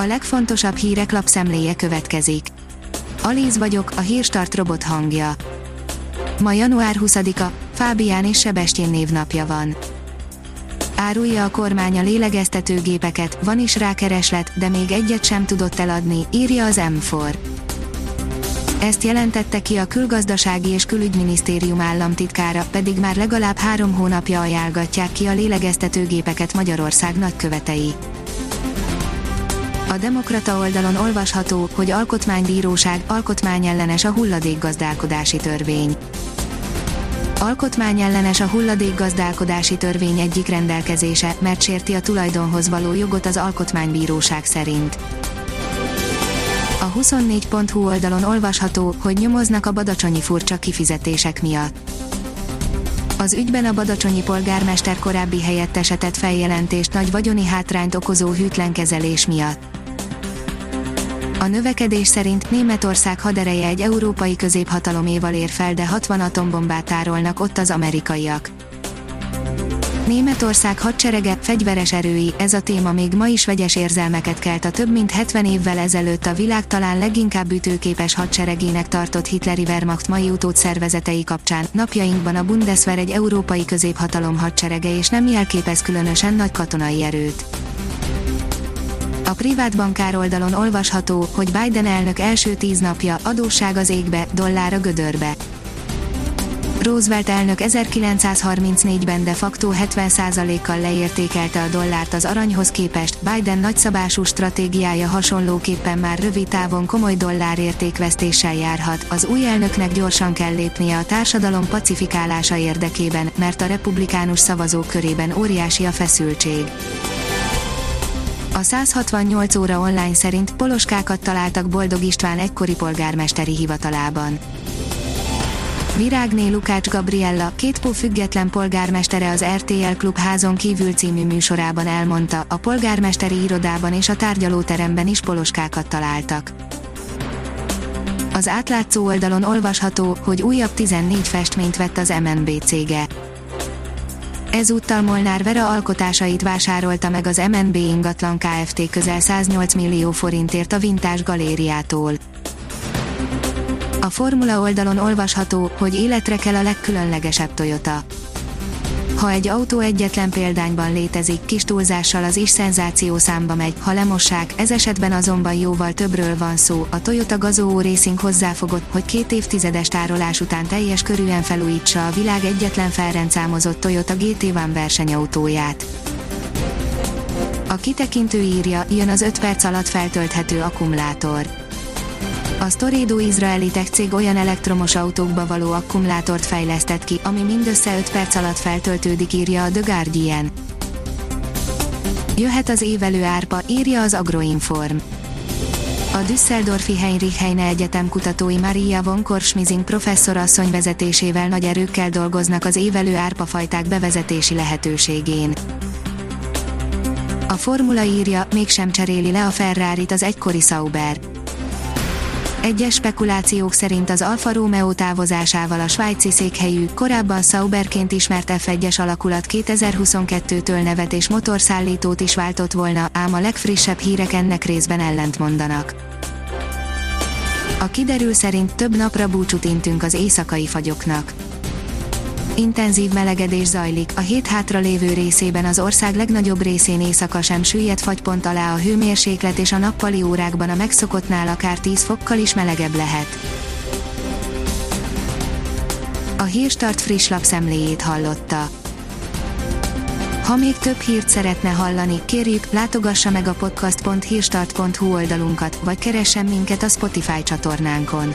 A legfontosabb hírek lapszemléje következik. Alíz vagyok, a hírstart robot hangja. Ma január 20-a, Fábián és Sebestyén névnapja van. Árulja a kormány a lélegeztetőgépeket, van is rá kereslet, de még egyet sem tudott eladni, írja az M4. Ezt jelentette ki a külgazdasági és külügyminisztérium államtitkára, pedig már legalább három hónapja ajánlgatják ki a lélegeztetőgépeket Magyarország nagykövetei. Demokrata oldalon olvasható, hogy Alkotmánybíróság alkotmányellenes a hulladékgazdálkodási törvény. Alkotmányellenes a hulladékgazdálkodási törvény egyik rendelkezése, mert sérti a tulajdonhoz való jogot az Alkotmánybíróság szerint. A 24.hu oldalon olvasható, hogy nyomoznak a badacsonyi furcsa kifizetések miatt. Az ügyben a badacsonyi polgármester korábbi helyettese tett feljelentést nagy vagyoni hátrányt okozó hűtlen kezelés miatt. A növekedés szerint Németország hadereje egy európai középhataloméval ér fel, de 60 atombombát tárolnak ott az amerikaiak. Németország hadserege, fegyveres erői, ez a téma még ma is vegyes érzelmeket kelt a több mint 70 évvel ezelőtt a világ talán leginkább ütőképes hadseregének tartott Hitleri Wehrmacht mai utód szervezetei kapcsán. Napjainkban a Bundeswehr egy európai középhatalom hadserege és nem jelképez különösen nagy katonai erőt. A privát bankár oldalon olvasható, hogy Biden elnök első tíz napja adósság az égbe, dollár a gödörbe. Roosevelt elnök 1934-ben de facto 70%-kal leértékelte a dollárt az aranyhoz képest, Biden nagyszabású stratégiája hasonlóképpen már rövid távon komoly dollárértékvesztéssel járhat, az új elnöknek gyorsan kell lépnie a társadalom pacifikálása érdekében, mert a republikánus szavazók körében óriási a feszültség. A 168 óra online szerint poloskákat találtak Boldog István egykori polgármesteri hivatalában. Virágné Lukács Gabriella, kétpó független polgármestere az RTL Klub házon kívül című műsorában elmondta, a polgármesteri irodában és a tárgyalóteremben is poloskákat találtak. Az átlátszó oldalon olvasható, hogy újabb 14 festményt vett az MNB cége. Ezúttal Molnár Vera alkotásait vásárolta meg az MNB ingatlan Kft. közel 108 millió forintért a Vintás galériától. A Formula oldalon olvasható, hogy életre kell a legkülönlegesebb Toyota. Ha egy autó egyetlen példányban létezik, kis túlzással az is szenzáció számba megy, ha lemossák, ez esetben azonban jóval többről van szó. A Toyota Gazoo Racing hozzáfogott, hogy két évtizedes tárolás után teljes körűen felújítsa a világ egyetlen felrendszámozott Toyota GT1 versenyautóját. A kitekintő írja, jön az 5 perc alatt feltölthető akkumulátor a Storedo izraeli tech cég olyan elektromos autókba való akkumulátort fejlesztett ki, ami mindössze 5 perc alatt feltöltődik, írja a The Guardian. Jöhet az évelő árpa, írja az Agroinform. A Düsseldorfi Heinrich Heine Egyetem kutatói Maria von Korschmizing professzorasszony vezetésével nagy erőkkel dolgoznak az évelő árpafajták bevezetési lehetőségén. A formula írja, mégsem cseréli le a Ferrari-t az egykori Sauber egyes spekulációk szerint az Alfa Romeo távozásával a svájci székhelyű, korábban Sauberként ismert F1-es alakulat 2022-től nevet és motorszállítót is váltott volna, ám a legfrissebb hírek ennek részben ellent mondanak. A kiderül szerint több napra búcsút intünk az éjszakai fagyoknak intenzív melegedés zajlik, a hét hátra lévő részében az ország legnagyobb részén éjszaka sem süllyed fagypont alá a hőmérséklet és a nappali órákban a megszokottnál akár 10 fokkal is melegebb lehet. A Hírstart friss lapszemléjét hallotta. Ha még több hírt szeretne hallani, kérjük, látogassa meg a podcast.hírstart.hu oldalunkat, vagy keressen minket a Spotify csatornánkon.